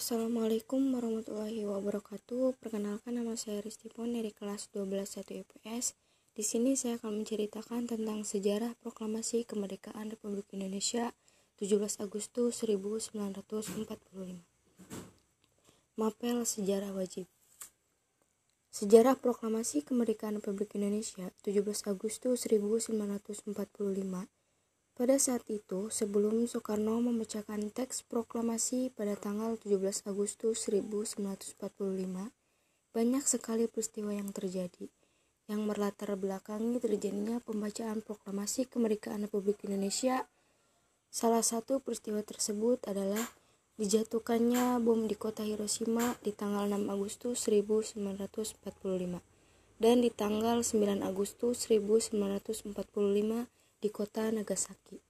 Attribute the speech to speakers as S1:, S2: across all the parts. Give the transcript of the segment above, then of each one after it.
S1: Assalamualaikum warahmatullahi wabarakatuh. Perkenalkan nama saya Ristipon dari kelas 12 1 IPS. Di sini saya akan menceritakan tentang sejarah proklamasi kemerdekaan Republik Indonesia 17 Agustus 1945. Mapel sejarah wajib. Sejarah proklamasi kemerdekaan Republik Indonesia 17 Agustus 1945 pada saat itu, sebelum Soekarno memecahkan teks proklamasi pada tanggal 17 Agustus 1945, banyak sekali peristiwa yang terjadi yang berlatar belakangi terjadinya pembacaan proklamasi kemerdekaan Republik Indonesia. Salah satu peristiwa tersebut adalah dijatuhkannya bom di kota Hiroshima di tanggal 6 Agustus 1945 dan di tanggal 9 Agustus 1945 di kota Nagasaki.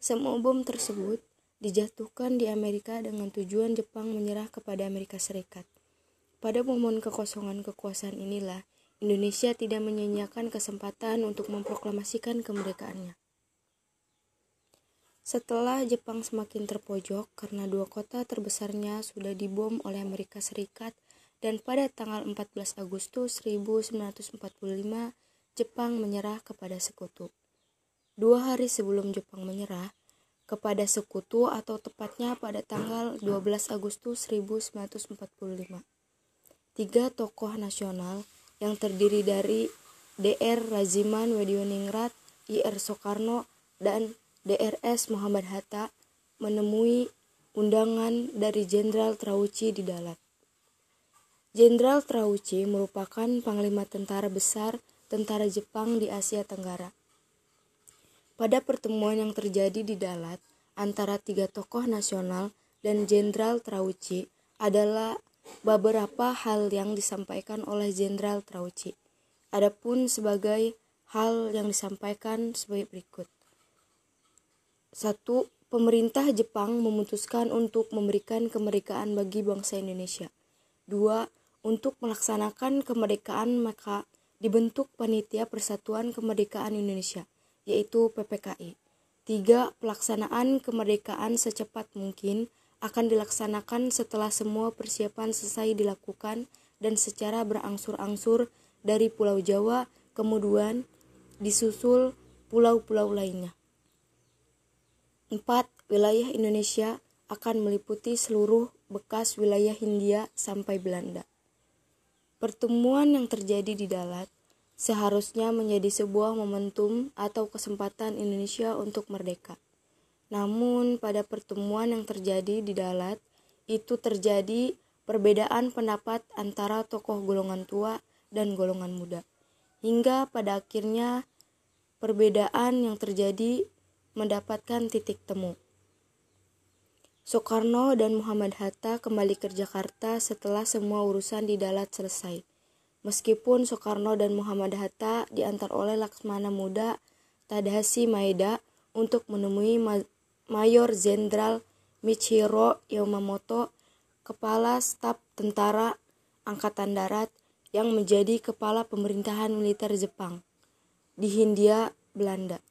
S1: Semua bom tersebut dijatuhkan di Amerika dengan tujuan Jepang menyerah kepada Amerika Serikat. Pada momen kekosongan kekuasaan inilah Indonesia tidak menyanyiakan kesempatan untuk memproklamasikan kemerdekaannya. Setelah Jepang semakin terpojok karena dua kota terbesarnya sudah dibom oleh Amerika Serikat dan pada tanggal 14 Agustus 1945 Jepang menyerah kepada sekutu. Dua hari sebelum Jepang menyerah kepada sekutu atau tepatnya pada tanggal 12 Agustus 1945. Tiga tokoh nasional yang terdiri dari DR Raziman Wedioningrat, IR Soekarno, dan DRS Muhammad Hatta menemui undangan dari Jenderal Trauci di Dalat. Jenderal Trauci merupakan panglima tentara besar tentara Jepang di Asia Tenggara. Pada pertemuan yang terjadi di Dalat antara tiga tokoh nasional dan Jenderal Trauci adalah beberapa hal yang disampaikan oleh Jenderal Trauci. Adapun sebagai hal yang disampaikan sebagai berikut. Satu, pemerintah Jepang memutuskan untuk memberikan kemerdekaan bagi bangsa Indonesia. Dua, untuk melaksanakan kemerdekaan maka dibentuk Panitia Persatuan Kemerdekaan Indonesia, yaitu PPKI. Tiga, pelaksanaan kemerdekaan secepat mungkin akan dilaksanakan setelah semua persiapan selesai dilakukan dan secara berangsur-angsur dari Pulau Jawa, kemudian disusul pulau-pulau lainnya. Empat, wilayah Indonesia akan meliputi seluruh bekas wilayah Hindia sampai Belanda. Pertemuan yang terjadi di Dalat seharusnya menjadi sebuah momentum atau kesempatan Indonesia untuk merdeka. Namun, pada pertemuan yang terjadi di Dalat, itu terjadi perbedaan pendapat antara tokoh golongan tua dan golongan muda. Hingga pada akhirnya perbedaan yang terjadi mendapatkan titik temu. Soekarno dan Muhammad Hatta kembali ke Jakarta setelah semua urusan di Dalat selesai. Meskipun Soekarno dan Muhammad Hatta diantar oleh Laksmana Muda Tadahashi Maeda untuk menemui Mayor Jenderal Michiro Yamamoto, Kepala Staf Tentara Angkatan Darat yang menjadi kepala pemerintahan militer Jepang di Hindia, Belanda.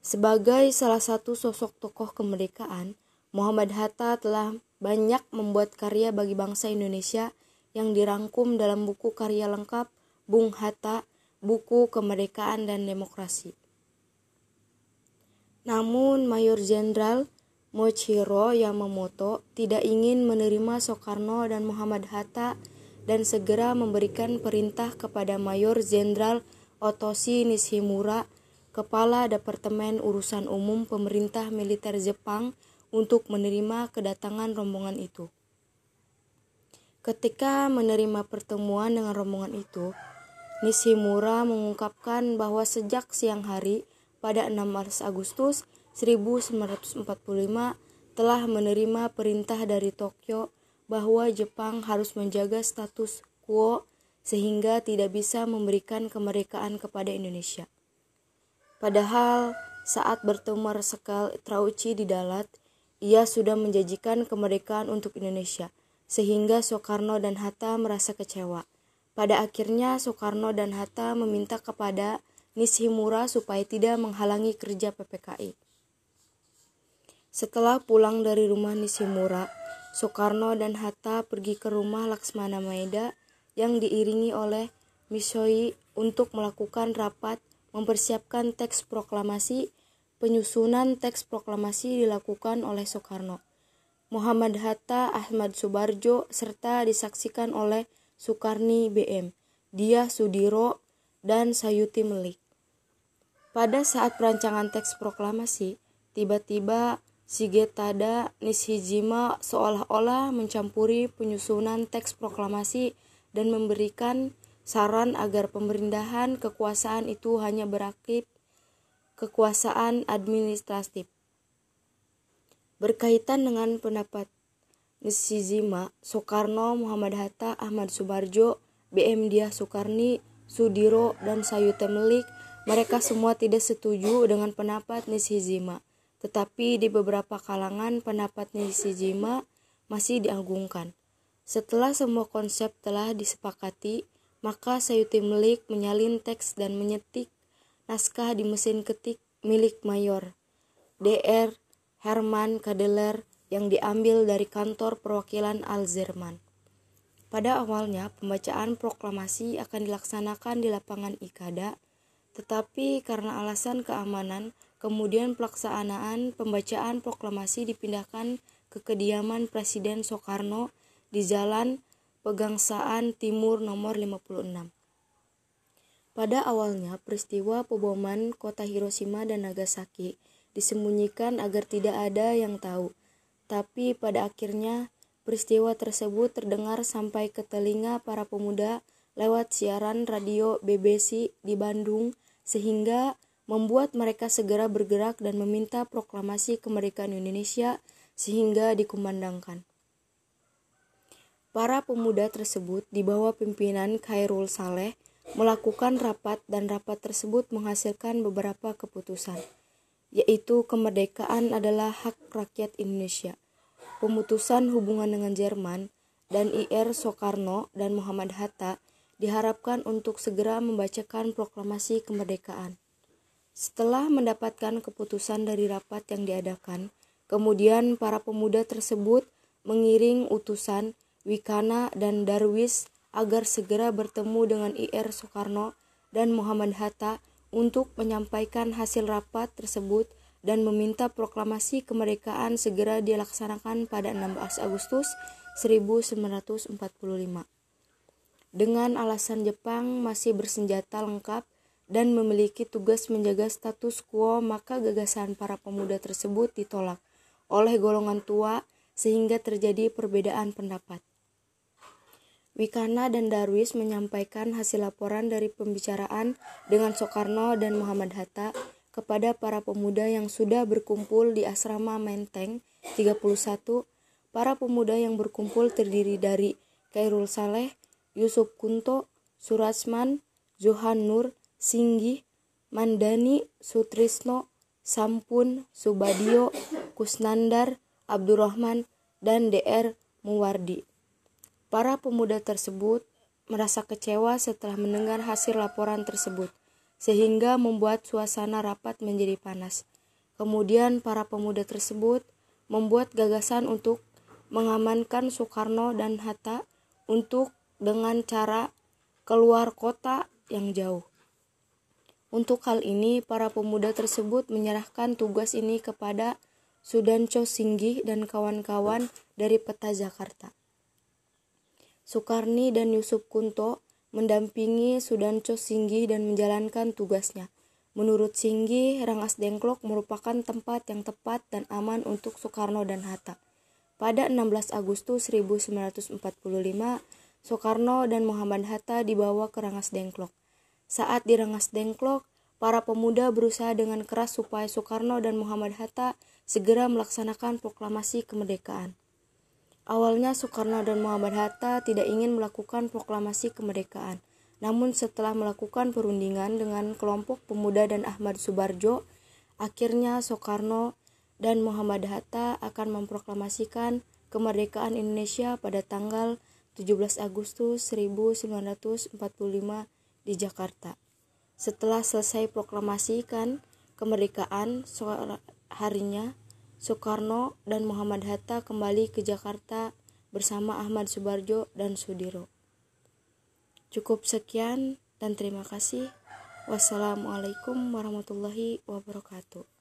S1: Sebagai salah satu sosok tokoh kemerdekaan, Muhammad Hatta telah banyak membuat karya bagi bangsa Indonesia yang dirangkum dalam buku karya lengkap Bung Hatta, buku Kemerdekaan dan Demokrasi. Namun Mayor Jenderal Mochiro Yamamoto tidak ingin menerima Soekarno dan Muhammad Hatta dan segera memberikan perintah kepada Mayor Jenderal Otoshi Nishimura, Kepala Departemen Urusan Umum Pemerintah Militer Jepang, untuk menerima kedatangan rombongan itu. Ketika menerima pertemuan dengan rombongan itu, Nishimura mengungkapkan bahwa sejak siang hari pada 16 Agustus 1945 telah menerima perintah dari Tokyo bahwa Jepang harus menjaga status quo sehingga tidak bisa memberikan kemerdekaan kepada Indonesia. Padahal saat bertemu Marsekal Trauci di Dalat, ia sudah menjanjikan kemerdekaan untuk Indonesia, sehingga Soekarno dan Hatta merasa kecewa. Pada akhirnya Soekarno dan Hatta meminta kepada Nishimura supaya tidak menghalangi kerja PPKI. Setelah pulang dari rumah Nishimura, Soekarno dan Hatta pergi ke rumah Laksmana Maeda yang diiringi oleh Misoi untuk melakukan rapat mempersiapkan teks proklamasi. Penyusunan teks proklamasi dilakukan oleh Soekarno, Muhammad Hatta, Ahmad Subarjo, serta disaksikan oleh Soekarni BM, Dia Sudiro, dan Sayuti Melik. Pada saat perancangan teks proklamasi, tiba-tiba Shigetada Nishijima seolah-olah mencampuri penyusunan teks proklamasi dan memberikan saran agar pemerintahan kekuasaan itu hanya beraktif kekuasaan administratif. Berkaitan dengan pendapat Nishijima, Soekarno, Muhammad Hatta, Ahmad Subarjo, BM Dia Soekarni, Sudiro, dan Sayute Melik, mereka semua tidak setuju dengan pendapat Nishijima. Tetapi di beberapa kalangan pendapat Nishijima masih diagungkan. Setelah semua konsep telah disepakati, maka Sayuti Melik menyalin teks dan menyetik naskah di mesin ketik milik Mayor DR Herman Kadeler yang diambil dari kantor perwakilan Alzerman. Pada awalnya, pembacaan proklamasi akan dilaksanakan di lapangan Ikada, tetapi karena alasan keamanan, kemudian pelaksanaan pembacaan proklamasi dipindahkan ke kediaman Presiden Soekarno di Jalan Pegangsaan Timur nomor 56. Pada awalnya, peristiwa pemboman kota Hiroshima dan Nagasaki disembunyikan agar tidak ada yang tahu. Tapi pada akhirnya, peristiwa tersebut terdengar sampai ke telinga para pemuda lewat siaran radio BBC di Bandung sehingga membuat mereka segera bergerak dan meminta proklamasi kemerdekaan Indonesia sehingga dikumandangkan. Para pemuda tersebut di bawah pimpinan Khairul Saleh melakukan rapat dan rapat tersebut menghasilkan beberapa keputusan, yaitu kemerdekaan adalah hak rakyat Indonesia, pemutusan hubungan dengan Jerman, dan IR Soekarno dan Muhammad Hatta diharapkan untuk segera membacakan proklamasi kemerdekaan. Setelah mendapatkan keputusan dari rapat yang diadakan, kemudian para pemuda tersebut mengiring utusan Wikana dan Darwis agar segera bertemu dengan IR Soekarno dan Muhammad Hatta untuk menyampaikan hasil rapat tersebut dan meminta proklamasi kemerdekaan segera dilaksanakan pada 16 Agustus 1945. Dengan alasan Jepang masih bersenjata lengkap dan memiliki tugas menjaga status quo, maka gagasan para pemuda tersebut ditolak oleh golongan tua sehingga terjadi perbedaan pendapat. Wikana dan Darwis menyampaikan hasil laporan dari pembicaraan dengan Soekarno dan Muhammad Hatta kepada para pemuda yang sudah berkumpul di asrama Menteng 31. Para pemuda yang berkumpul terdiri dari Kairul Saleh, Yusuf Kunto, Surasman, Johan Nur, Singgih, Mandani, Sutrisno, Sampun, Subadio, Kusnandar, Abdurrahman, dan DR Muwardi. Para pemuda tersebut merasa kecewa setelah mendengar hasil laporan tersebut, sehingga membuat suasana rapat menjadi panas. Kemudian para pemuda tersebut membuat gagasan untuk mengamankan Soekarno dan Hatta untuk dengan cara keluar kota yang jauh. Untuk hal ini, para pemuda tersebut menyerahkan tugas ini kepada Sudanco Singgih dan kawan-kawan dari peta Jakarta. Soekarni dan Yusuf Kunto mendampingi Sudanco Singgi dan menjalankan tugasnya. Menurut Singgi, Rangas Dengklok merupakan tempat yang tepat dan aman untuk Soekarno dan Hatta. Pada 16 Agustus 1945, Soekarno dan Muhammad Hatta dibawa ke Rangas Dengklok. Saat di Rangas Dengklok, para pemuda berusaha dengan keras supaya Soekarno dan Muhammad Hatta segera melaksanakan proklamasi kemerdekaan. Awalnya Soekarno dan Muhammad Hatta tidak ingin melakukan proklamasi kemerdekaan. Namun setelah melakukan perundingan dengan kelompok pemuda dan Ahmad Subarjo, akhirnya Soekarno dan Muhammad Hatta akan memproklamasikan kemerdekaan Indonesia pada tanggal 17 Agustus 1945 di Jakarta. Setelah selesai proklamasikan kemerdekaan harinya, Soekarno dan Muhammad Hatta kembali ke Jakarta bersama Ahmad Subarjo dan Sudiro. Cukup sekian dan terima kasih. Wassalamualaikum warahmatullahi wabarakatuh.